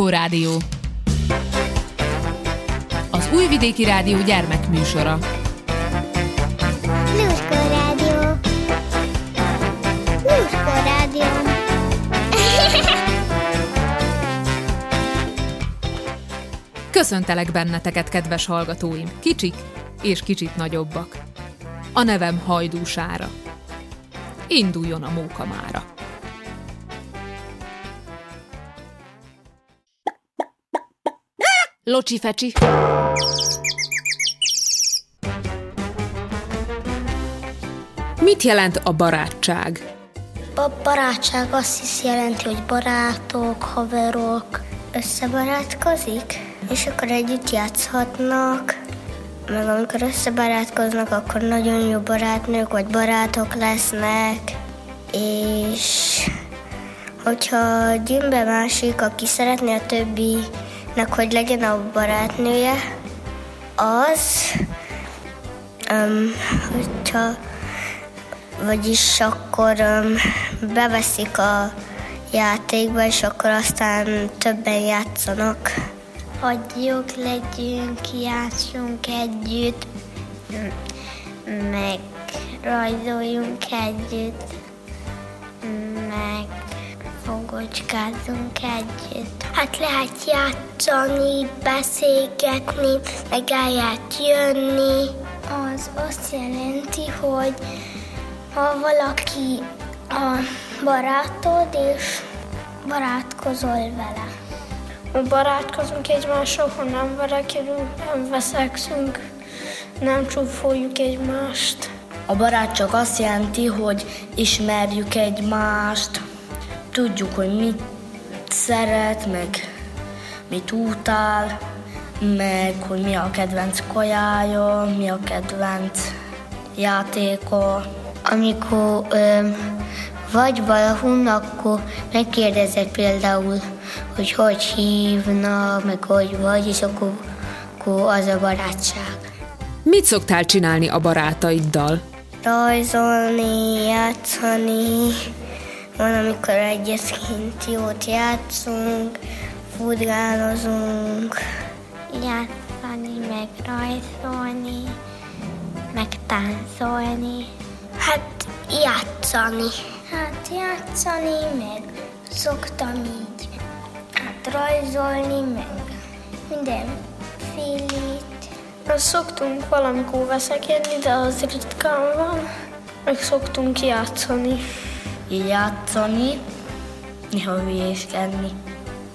Lluskó Rádió. Az Újvidéki Rádió gyermekműsora. Lluskó Rádió. Lluskó Rádió. Köszöntelek benneteket, kedves hallgatóim, kicsik és kicsit nagyobbak. A nevem Hajdúsára. Induljon a móka Locsi fecsi. Mit jelent a barátság? A barátság azt is jelenti, hogy barátok, haverok összebarátkozik, és akkor együtt játszhatnak, meg amikor összebarátkoznak, akkor nagyon jó barátnők vagy barátok lesznek, és hogyha gyűnbe másik, aki szeretné a többinek, hogy legyen a barátnője, az, um, hogyha vagyis akkor um, beveszik a játékba, és akkor aztán többen játszanak. Hogy jók legyünk, játszunk együtt, meg rajzoljunk együtt, meg fogocskázunk együtt. Hát lehet játszani, beszélgetni, meg el lehet jönni. Az azt jelenti, hogy ha valaki a barátod, és barátkozol vele. Ha barátkozunk egymással, ha nem verekedünk, nem veszekszünk, nem csúfoljuk egymást. A barát csak azt jelenti, hogy ismerjük egymást, tudjuk, hogy mit szeret, meg mit utál, meg hogy mi a kedvenc kajája, mi a kedvenc játéka. Amikor ö, vagy valahol, akkor megkérdezed például, hogy hogy hívnak, meg hogy vagy, és akkor, akkor az a barátság. Mit szoktál csinálni a barátaiddal? Rajzolni, játszani, van, amikor egyet kint jót játszunk, furgálozunk. Játszani, meg rajzolni, meg táncolni. Hát játszani. Hát játszani, meg szoktam így hát rajzolni, meg mindenfélét. Azt szoktunk valamikor veszekedni, de az ritkán van. Meg szoktunk játszani. Játszani, néha hülyéskedni,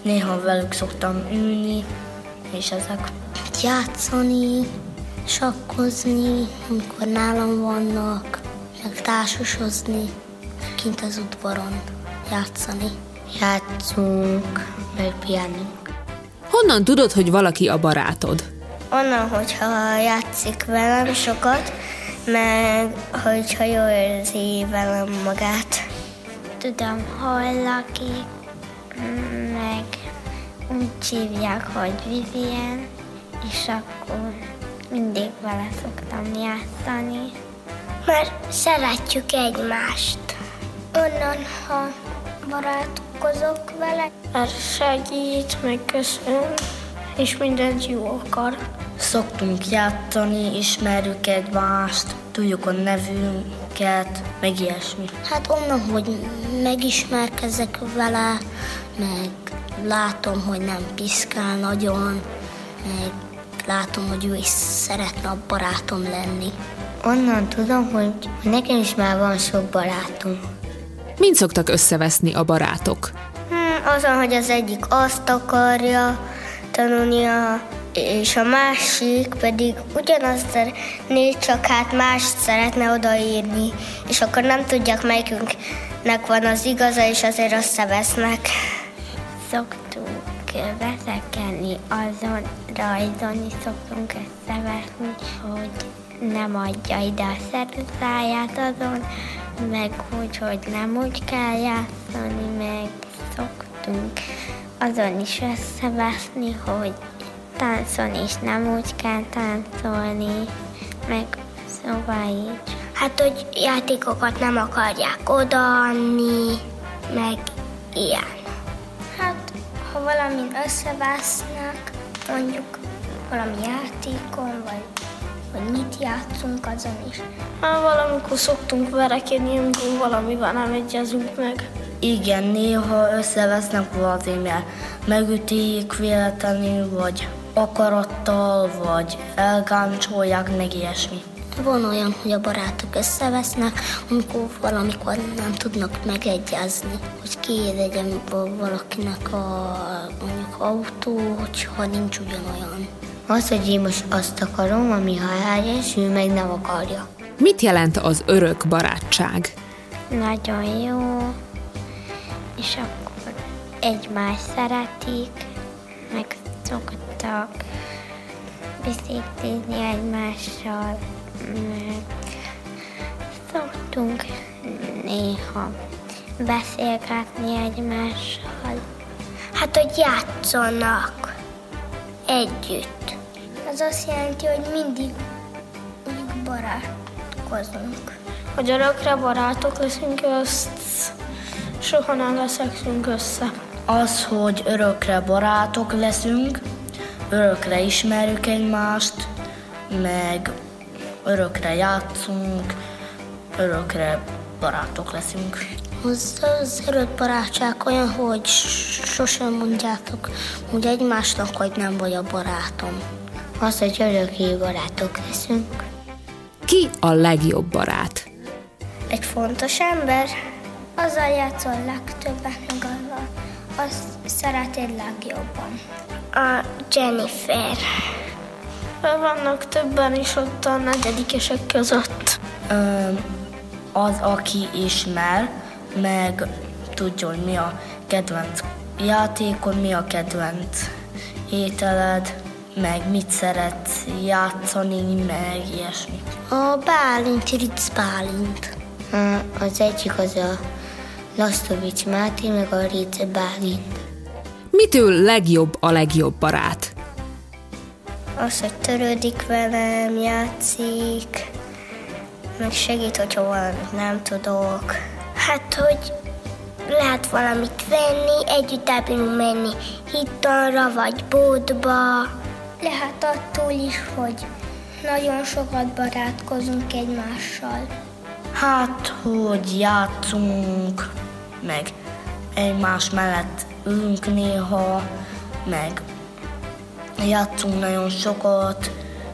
néha velük szoktam ülni, és ezek. Játszani, sakkozni, amikor nálam vannak, meg társasozni, kint az udvaron játszani. Játszunk, meg pihenünk. Honnan tudod, hogy valaki a barátod? Onnan, hogyha játszik velem sokat, meg hogyha jól érzi velem magát. Tudom, hol lakik, meg úgy hívják, hogy Vivien, és akkor mindig vele szoktam játszani. Mert szeretjük egymást. Onnan, ha barátkozok vele, Mert segít, meg köszön, és mindent jó akar. Szoktunk játszani, ismerjük egymást, tudjuk a nevünket, meg ilyesmi. Hát onnan, hogy megismerkezek vele, meg látom, hogy nem piszkál nagyon, meg látom, hogy ő is szeretne a barátom lenni. Onnan tudom, hogy nekem is már van sok barátom. Mind szoktak összeveszni a barátok? Hmm, azon, hogy az egyik azt akarja tanulnia, és a másik pedig ugyanazt szeretné, csak hát mást szeretne odaírni, és akkor nem tudják, melyikünknek van az igaza, és azért összevesznek. Szoktunk veszekedni, azon rajzolni szoktunk összeveszni, hogy nem adja ide a szerzáját azon, meg úgy, hogy nem úgy kell játszani, meg szoktunk azon is összeveszni, hogy táncolni is nem úgy kell táncolni, meg szóval így. Hát, hogy játékokat nem akarják odaadni, meg ilyen. Hát, ha valamin összevesznek, mondjuk valami játékon, vagy, vagy mit játszunk azon is. Hát valamikor szoktunk verekedni, amikor valamivel nem egyezünk meg. Igen, néha összevesznek mert megütik véletlenül, vagy akarattal, vagy elgáncsolják, meg ilyesmi. Van olyan, hogy a barátok összevesznek, amikor valamikor nem tudnak megegyezni, hogy kiégyen valakinek a mondjuk autó, hogyha nincs ugyanolyan. Az, hogy én most azt akarom, ami helyes, ő meg nem akarja. Mit jelent az örök barátság? Nagyon jó, és akkor egymást szeretik, meg szoktak beszélgetni egymással, szoktunk néha beszélgetni egymással. Hát, hogy játszanak együtt. Az azt jelenti, hogy mindig, barátkozunk. Hogy örökre barátok leszünk, azt soha nem leszünk össze. Az, hogy örökre barátok leszünk, örökre ismerjük egymást, meg örökre játszunk, örökre barátok leszünk. Az, az örök barátság olyan, hogy sosem mondjátok hogy egymásnak, hogy nem vagy a barátom. Az, hogy örökké barátok leszünk. Ki a legjobb barát? Egy fontos ember, azzal játszol legtöbbet, meg azzal azt szereted legjobban. A Jennifer. Vannak többen is ott a negyedikesek között. Ö, az, aki ismer, meg tudja, hogy mi a kedvenc játékod, mi a kedvenc ételed, meg mit szeretsz játszani, meg ilyesmi. A Bálint, Ritz Bálint. Az egyik az a Lasztovics Máté, meg a Ritz Bálint. Mitől legjobb a legjobb barát? Az, hogy törődik velem, játszik, meg segít, hogyha valamit nem tudok. Hát, hogy lehet valamit venni, együtt el menni hitalra, vagy bódba. Lehet attól is, hogy nagyon sokat barátkozunk egymással. Hát, hogy játszunk, meg egymás mellett ülünk néha, meg játszunk nagyon sokat,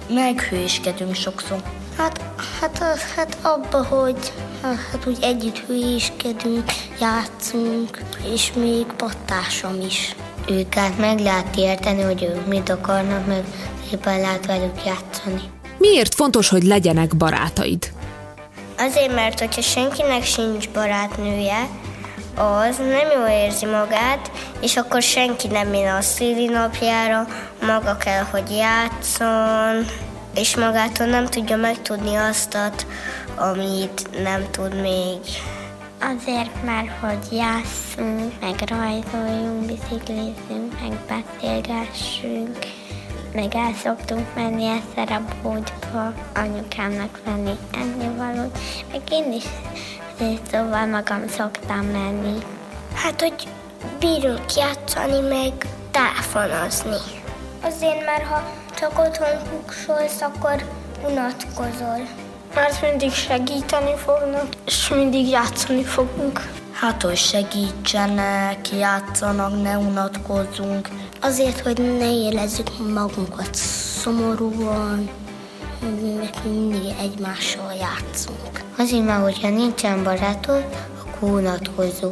meg hőskedünk sokszor. Hát, hát, hát abba, hogy hát úgy együtt hülyéskedünk, játszunk, és még pattásom is. Őket meg lehet érteni, hogy ők mit akarnak, meg szépen lehet velük játszani. Miért fontos, hogy legyenek barátaid? Azért, mert hogyha senkinek sincs barátnője, az nem jól érzi magát, és akkor senki nem jön a szíli napjára, maga kell, hogy játszon, és magától nem tudja megtudni azt, amit nem tud még. Azért, mert hogy játszunk, meg rajzoljunk, biciklizünk, meg beszélgessünk, meg el szoktunk menni egyszer a bódba, anyukámnak venni ennivalót, meg én is szóval magam szoktam menni. Hát, hogy bírunk játszani, meg telefonozni. Azért, mert ha csak otthon kuksolsz, akkor unatkozol. Mert mindig segíteni fognak, és mindig játszani fogunk. Hát, hogy segítsenek, játszanak, ne unatkozzunk. Azért, hogy ne érezzük magunkat szomorúan, mindig egymással játszunk. Azért, mert hogyha nincsen barátod, akkor unatkozó.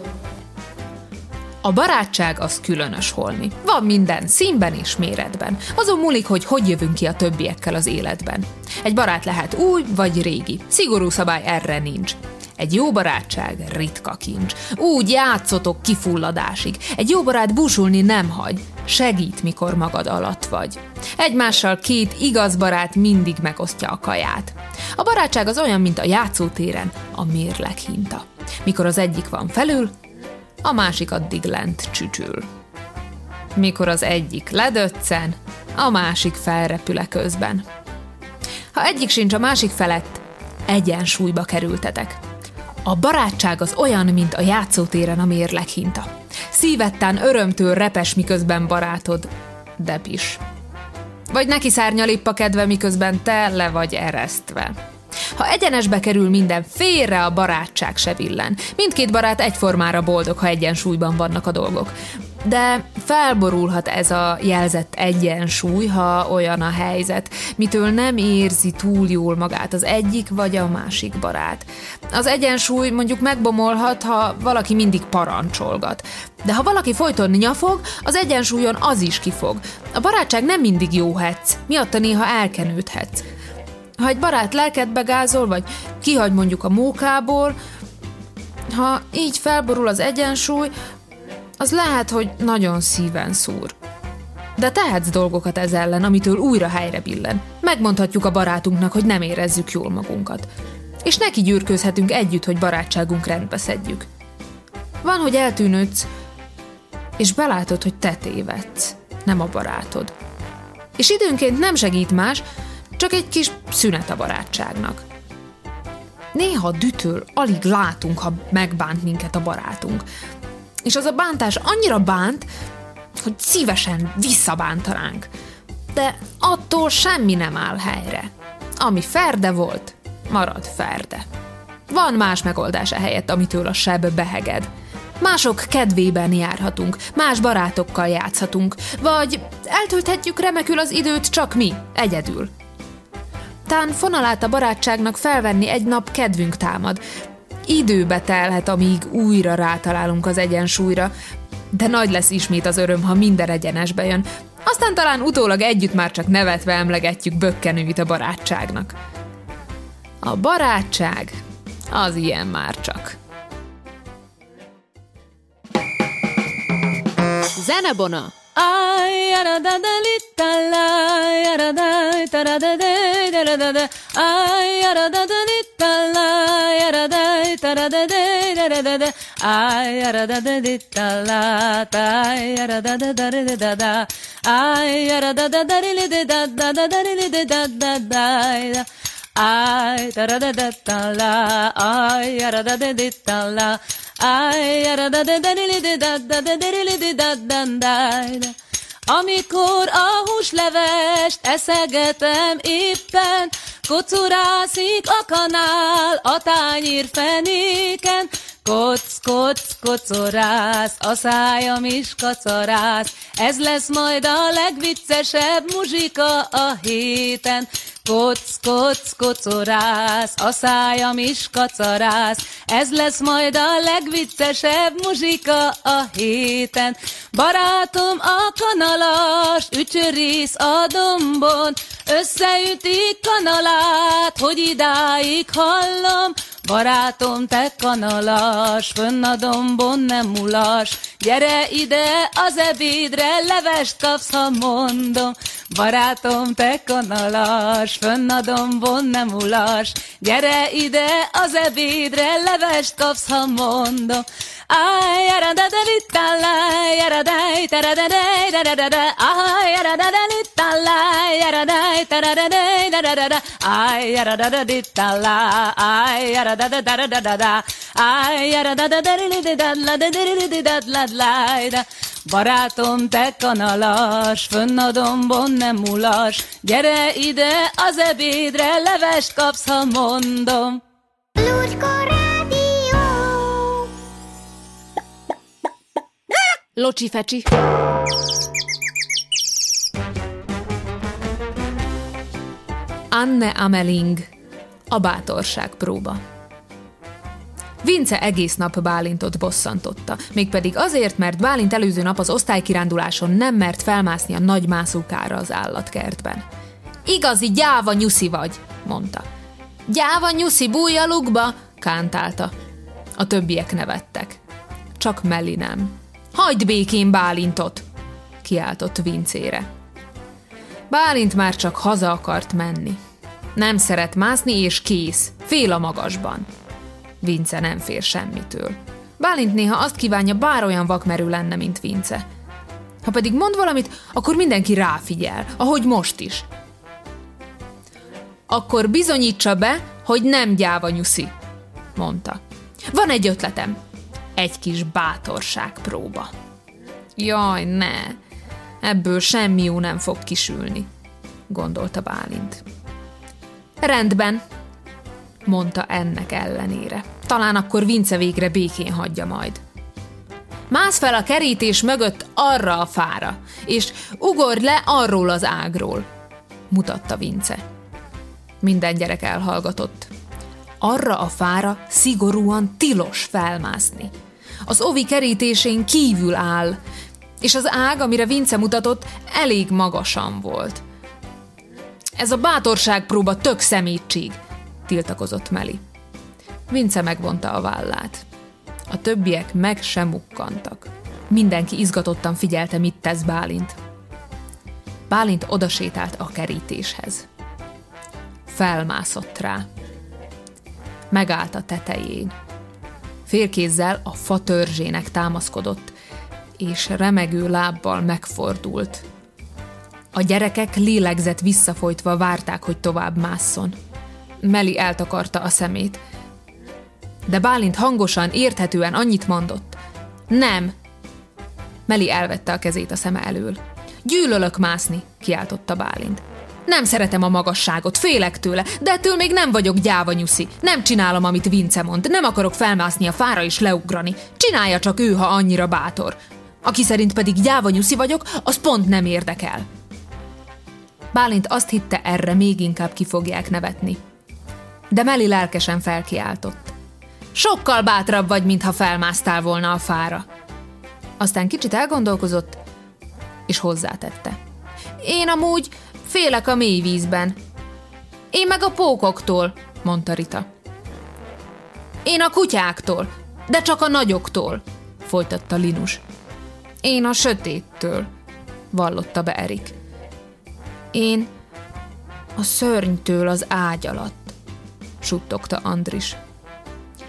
A barátság az különös holmi. Van minden, színben és méretben. Azon múlik, hogy hogy jövünk ki a többiekkel az életben. Egy barát lehet új vagy régi. Szigorú szabály erre nincs. Egy jó barátság ritka kincs. Úgy játszotok kifulladásig. Egy jó barát búsulni nem hagy. Segít, mikor magad alatt vagy. Egymással két igaz barát mindig megosztja a kaját. A barátság az olyan, mint a játszótéren a mérleg hinta. Mikor az egyik van felül, a másik addig lent csücsül. Mikor az egyik ledöccen, a másik felrepüle közben. Ha egyik sincs a másik felett, egyensúlyba kerültetek. A barátság az olyan, mint a játszótéren a mérleghinta. szívettán örömtől repes, miközben barátod depis. Vagy neki szárnyal a kedve, miközben te le vagy eresztve. Ha egyenesbe kerül minden, félre a barátság se villen. Mindkét barát egyformára boldog, ha egyensúlyban vannak a dolgok. De felborulhat ez a jelzett egyensúly, ha olyan a helyzet, mitől nem érzi túl jól magát az egyik vagy a másik barát. Az egyensúly mondjuk megbomolhat, ha valaki mindig parancsolgat. De ha valaki folyton nyafog, az egyensúlyon az is kifog. A barátság nem mindig jó hetsz, miatta néha elkenődhetsz. Ha egy barát lelkedbe gázol, vagy kihagy mondjuk a mókából, ha így felborul az egyensúly, az lehet, hogy nagyon szíven szúr. De tehetsz dolgokat ez ellen, amitől újra helyre billen. Megmondhatjuk a barátunknak, hogy nem érezzük jól magunkat. És neki gyűrkőzhetünk együtt, hogy barátságunk rendbe szedjük. Van, hogy eltűnődsz, és belátod, hogy te tévedsz, nem a barátod. És időnként nem segít más, csak egy kis szünet a barátságnak. Néha dütől alig látunk, ha megbánt minket a barátunk. És az a bántás annyira bánt, hogy szívesen visszabántanánk. De attól semmi nem áll helyre. Ami ferde volt, marad ferde. Van más megoldás helyett, amitől a seb beheged. Mások kedvében járhatunk, más barátokkal játszhatunk, vagy eltölthetjük remekül az időt csak mi, egyedül. Tán fonalát a barátságnak felvenni egy nap kedvünk támad. Időbe telhet, amíg újra rátalálunk az egyensúlyra, de nagy lesz ismét az öröm, ha minden egyenesbe jön. Aztán talán utólag együtt már csak nevetve emlegetjük bökkenőit a barátságnak. A barátság az ilyen már csak. Zenebona! Ay, Ay, da da da da da la, ay, da da da da da la, ay, da da da da da da da da da da da da da da da Amikor a húslevest eszegetem éppen, kocorászik a kanál a tányír fenéken, Koc, koc, kocorász, a szájam is kacarász, ez lesz majd a legviccesebb muzsika a héten. Koc, koc, kocorász, a szájam is kacarász, ez lesz majd a legviccesebb muzsika a héten. Barátom a kanalas, ücsörész a dombon, összeütik kanalát, hogy idáig hallom, Barátom, te kanalas, fönn a dombon nem mulas, gyere ide az ebédre, levest kapsz, ha mondom. Barátom, te kanalas, fönn a dombon nem mulas, gyere ide az ebédre, levest kapsz, ha mondom. Ay, yara da da di ta la, yara da ta da da da da da da. Ay, yara da da di ta la, yara da ta da da da da da da. Ay, yara da da di ta la, ay, yara da da da da da da. Ay, yara da da da di da la da di di da da. Barátom, te kanalas, fönn a dombon nem mulas, gyere ide az ebédre, levest kapsz, ha mondom. Lucska Locsi fecsi. Anne Ameling, a bátorság próba. Vince egész nap Bálintot bosszantotta, mégpedig azért, mert Bálint előző nap az osztálykiránduláson nem mert felmászni a nagy mászókára az állatkertben. Igazi gyáva nyuszi vagy, mondta. Gyáva nyuszi, bújj a lukba, kántálta. A többiek nevettek. Csak Melli nem. Hagyd békén Bálintot! kiáltott Vincére. Bálint már csak haza akart menni. Nem szeret mászni, és kész, fél a magasban. Vince nem fér semmitől. Bálint néha azt kívánja, bár olyan vakmerő lenne, mint Vince. Ha pedig mond valamit, akkor mindenki ráfigyel, ahogy most is. Akkor bizonyítsa be, hogy nem gyáva nyuszi, mondta. Van egy ötletem, egy kis bátorság próba. Jaj, ne! Ebből semmi jó nem fog kisülni, gondolta Bálint. Rendben, mondta ennek ellenére. Talán akkor Vince végre békén hagyja majd. Mász fel a kerítés mögött arra a fára, és ugorj le arról az ágról, mutatta Vince. Minden gyerek elhallgatott. Arra a fára szigorúan tilos felmászni. Az ovi kerítésén kívül áll, és az ág, amire Vince mutatott, elég magasan volt. Ez a bátorságpróba tök szemétség, tiltakozott Meli. Vince megvonta a vállát. A többiek meg sem mukkantak. Mindenki izgatottan figyelte, mit tesz Bálint. Bálint odasétált a kerítéshez. Felmászott rá. Megállt a tetején. Félkézzel a fa törzsének támaszkodott, és remegő lábbal megfordult. A gyerekek lélegzet visszafolytva várták, hogy tovább másszon. Meli eltakarta a szemét. De Bálint hangosan, érthetően annyit mondott. Nem! Meli elvette a kezét a szeme elől. Gyűlölök mászni, kiáltotta Bálint. Nem szeretem a magasságot, félek tőle, de ettől még nem vagyok gyáva nyuszi. Nem csinálom, amit Vince mond, nem akarok felmászni a fára és leugrani. Csinálja csak ő, ha annyira bátor. Aki szerint pedig gyáva nyuszi vagyok, az pont nem érdekel. Bálint azt hitte, erre még inkább ki fogják nevetni. De Meli lelkesen felkiáltott. Sokkal bátrabb vagy, mintha felmásztál volna a fára. Aztán kicsit elgondolkozott, és hozzátette. Én amúgy félek a mély vízben. Én meg a pókoktól, mondta Rita. Én a kutyáktól, de csak a nagyoktól, folytatta Linus. Én a sötéttől, vallotta be Erik. Én a szörnytől az ágy alatt, suttogta Andris.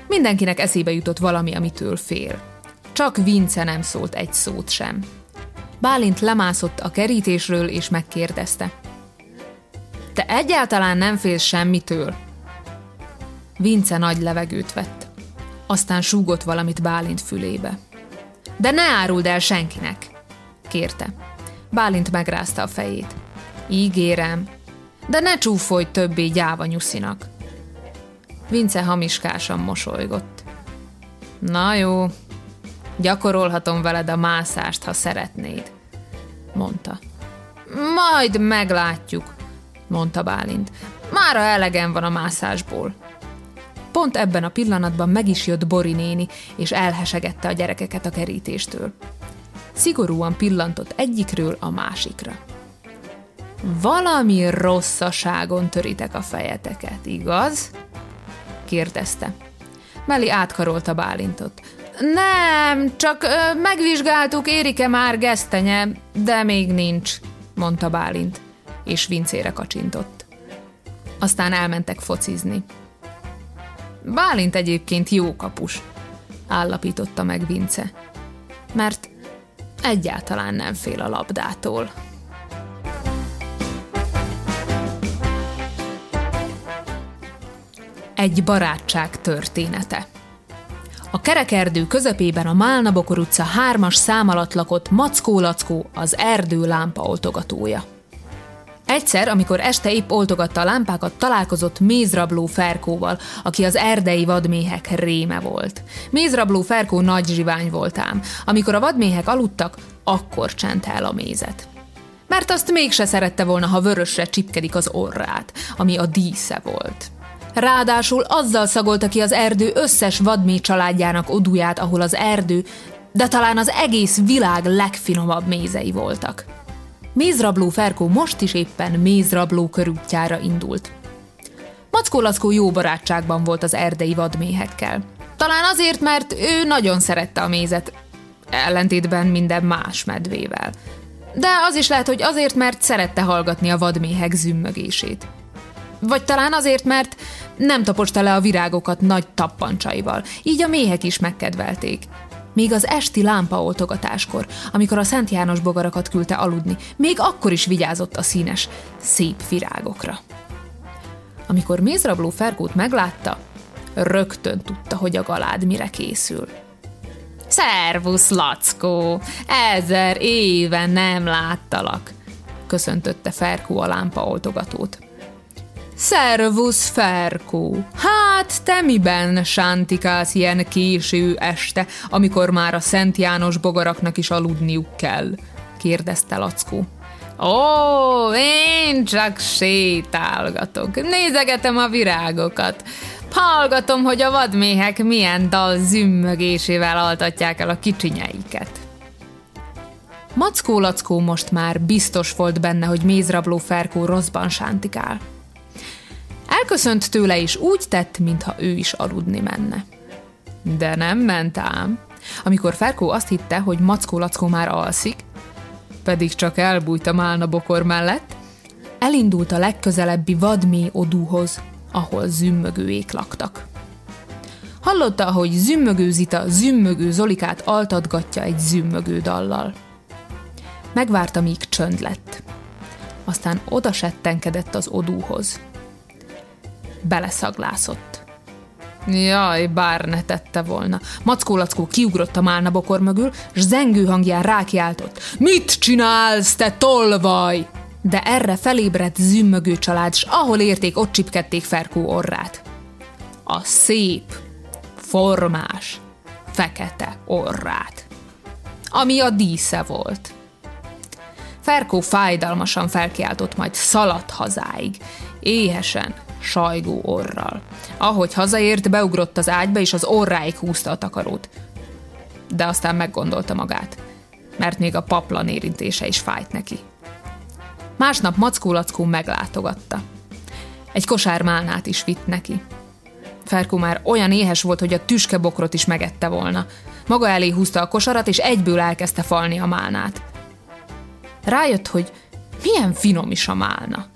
Mindenkinek eszébe jutott valami, amitől fél. Csak Vince nem szólt egy szót sem. Bálint lemászott a kerítésről, és megkérdezte. Te egyáltalán nem félsz semmitől? Vince nagy levegőt vett. Aztán súgott valamit Bálint fülébe. De ne áruld el senkinek, kérte. Bálint megrázta a fejét. Ígérem, de ne csúfolj többé gyáva nyuszinak. Vince hamiskásan mosolygott. Na jó, gyakorolhatom veled a mászást, ha szeretnéd, mondta. Majd meglátjuk, mondta Bálint. Mára elegem van a mászásból. Pont ebben a pillanatban meg is jött Bori néni, és elhesegette a gyerekeket a kerítéstől. Szigorúan pillantott egyikről a másikra. Valami rosszaságon töritek a fejeteket, igaz? kérdezte. Meli átkarolta Bálintot. Nem, csak ö, megvizsgáltuk, érik-e már gesztenye, de még nincs, mondta Bálint, és vincére kacsintott. Aztán elmentek focizni. Bálint egyébként jó kapus, állapította meg Vince, mert egyáltalán nem fél a labdától. Egy barátság története. A kerekerdő közepében a Málnabokor utca hármas szám alatt lakott Mackó Lackó, az erdő lámpa oltogatója. Egyszer, amikor este épp oltogatta a lámpákat, találkozott mézrabló Ferkóval, aki az erdei vadméhek réme volt. Mézrabló Ferkó nagy zsivány voltám. Amikor a vadméhek aludtak, akkor csent el a mézet. Mert azt mégse szerette volna, ha vörösre csipkedik az orrát, ami a dísze volt. Ráadásul azzal szagolta ki az erdő összes vadméh családjának oduját, ahol az erdő, de talán az egész világ legfinomabb mézei voltak. Mézrabló Ferkó most is éppen mézrabló körútjára indult. Mackó Lackó jó barátságban volt az erdei vadméhekkel. Talán azért, mert ő nagyon szerette a mézet, ellentétben minden más medvével. De az is lehet, hogy azért, mert szerette hallgatni a vadméhek zümmögését. Vagy talán azért, mert nem taposta le a virágokat nagy tappancsaival, így a méhek is megkedvelték. Még az esti lámpaoltogatáskor, amikor a Szent János bogarakat küldte aludni, még akkor is vigyázott a színes, szép virágokra. Amikor mézrabló Ferkót meglátta, rögtön tudta, hogy a galád mire készül. Szervusz, Lackó! Ezer éve nem láttalak, köszöntötte Ferkó a lámpa oltogatót. Szervusz, Ferkó! Hát, te miben sántikálsz ilyen késő este, amikor már a Szent János bogaraknak is aludniuk kell? kérdezte Lackó. Ó, én csak sétálgatok, nézegetem a virágokat. Hallgatom, hogy a vadméhek milyen dal zümmögésével altatják el a kicsinyeiket. Mackó Lackó most már biztos volt benne, hogy mézrabló Ferkó rosszban sántikál. Elköszönt tőle, és úgy tett, mintha ő is aludni menne. De nem ment ám. Amikor Ferkó azt hitte, hogy Mackó Lackó már alszik, pedig csak elbújt a málna bokor mellett, elindult a legközelebbi vadmély odúhoz, ahol zümmögőék laktak. Hallotta, hogy zümmögő Zita zümmögő Zolikát altatgatja egy zümmögő dallal. Megvárta, míg csönd lett. Aztán oda settenkedett az odúhoz. Beleszaglászott. Jaj, bár ne tette volna. Mackó Lackó kiugrott a málna bokor mögül, s zengő hangján rákiáltott. Mit csinálsz, te tolvaj? De erre felébredt zümmögő család, s ahol érték, ott csipkedték Ferkó orrát. A szép, formás, fekete orrát. Ami a dísze volt. Ferkó fájdalmasan felkiáltott, majd szaladt hazáig, éhesen, sajgó orral. Ahogy hazaért, beugrott az ágyba, és az orráig húzta a takarót. De aztán meggondolta magát, mert még a paplan érintése is fájt neki. Másnap Mackó meglátogatta. Egy kosár málnát is vitt neki. Ferkó már olyan éhes volt, hogy a tüskebokrot is megette volna. Maga elé húzta a kosarat, és egyből elkezdte falni a málnát. Rájött, hogy milyen finom is a málna.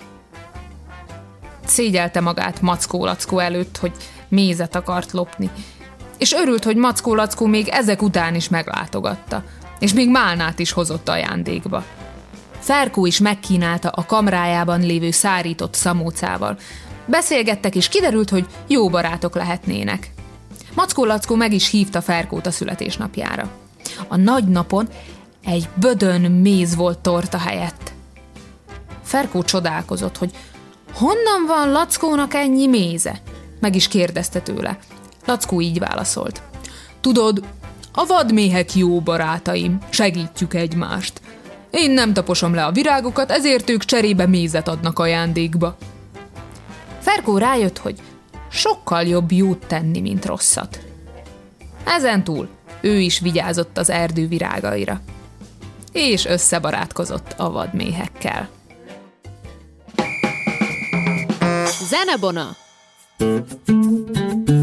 Szégyelte magát Mackó Lackó előtt, hogy mézet akart lopni. És örült, hogy Mackó Lackó még ezek után is meglátogatta, és még málnát is hozott ajándékba. Ferkó is megkínálta a kamrájában lévő szárított szamócával. Beszélgettek, és kiderült, hogy jó barátok lehetnének. Mackó Lackó meg is hívta Ferkót a születésnapjára. A nagy napon egy bödön méz volt torta helyett. Ferkó csodálkozott, hogy honnan van Lackónak ennyi méze? Meg is kérdezte tőle. Lackó így válaszolt. Tudod, a vadméhek jó barátaim, segítjük egymást. Én nem taposom le a virágokat, ezért ők cserébe mézet adnak ajándékba. Ferkó rájött, hogy sokkal jobb jót tenni, mint rosszat. Ezen túl ő is vigyázott az erdő virágaira. És összebarátkozott a vadméhekkel. Zenebona! Táncol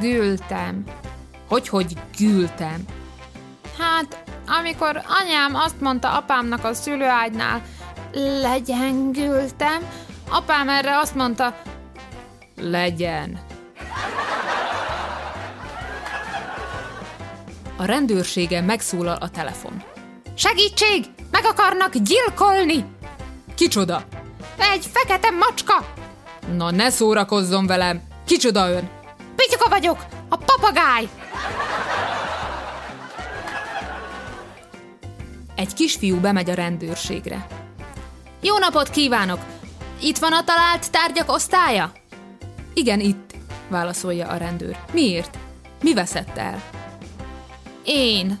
gültem. Hogy, hogy gültem? Hát, amikor anyám azt mondta apámnak a szülőágynál, legyen gültem, apám erre azt mondta, legyen. A rendőrségen megszólal a telefon. Segítség! Meg akarnak gyilkolni! Kicsoda? Egy fekete macska! Na ne szórakozzon velem! Kicsoda ön? Pityuka vagyok! A papagáj! Egy kisfiú bemegy a rendőrségre. Jó napot kívánok! Itt van a talált tárgyak osztálya? Igen, itt, válaszolja a rendőr. Miért? Mi veszett el? Én.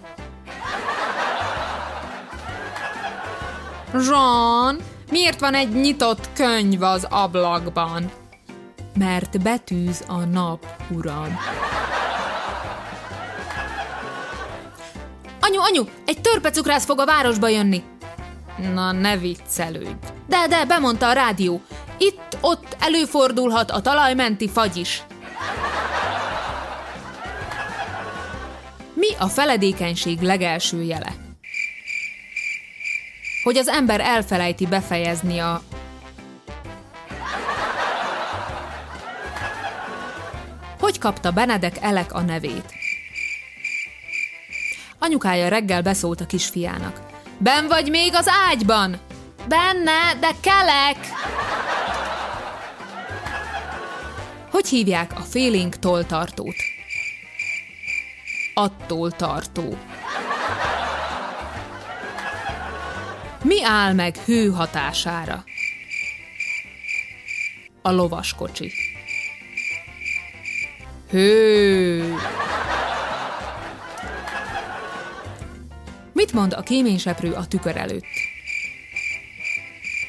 Jean, miért van egy nyitott könyv az ablakban? Mert betűz a nap, uram. Anyu, anyu, egy törpecukrász fog a városba jönni. Na, ne viccelődj. De, de, bemondta a rádió. Itt-ott előfordulhat a talajmenti fagy is. Mi a feledékenység legelső jele? Hogy az ember elfelejti befejezni a kapta Benedek Elek a nevét? Anyukája reggel beszólt a kisfiának. Ben vagy még az ágyban? Benne, de kelek! Hogy hívják a félénk tolltartót? Attól tartó. Mi áll meg hő hatására? A lovaskocsi. Hő! Mit mond a kéményseprő a tükör előtt?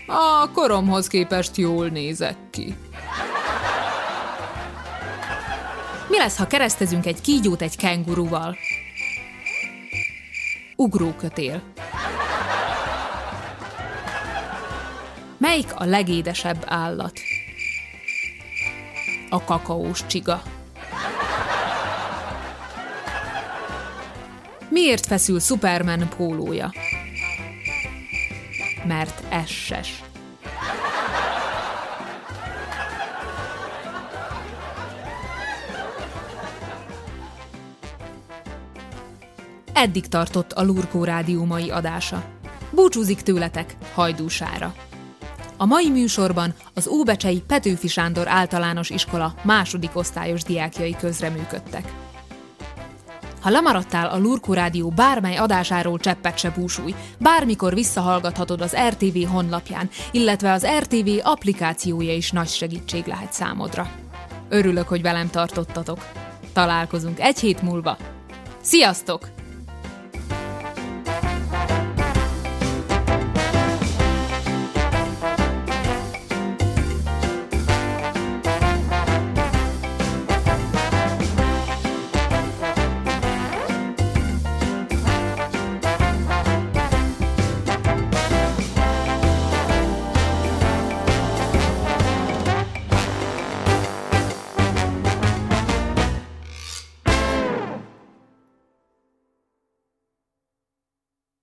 A koromhoz képest jól nézek ki. Mi lesz, ha keresztezünk egy kígyót egy kenguruval? Ugrókötél. Melyik a legédesebb állat? A kakaós csiga. Miért feszül Superman pólója? Mert esses. Eddig tartott a Lurkó Rádió mai adása. Búcsúzik tőletek hajdúsára. A mai műsorban az Óbecsei Petőfi Sándor általános iskola második osztályos diákjai közreműködtek. Ha lemaradtál a Lurkó Rádió bármely adásáról cseppet se búsulj, bármikor visszahallgathatod az RTV honlapján, illetve az RTV applikációja is nagy segítség lehet számodra. Örülök, hogy velem tartottatok. Találkozunk egy hét múlva. Sziasztok!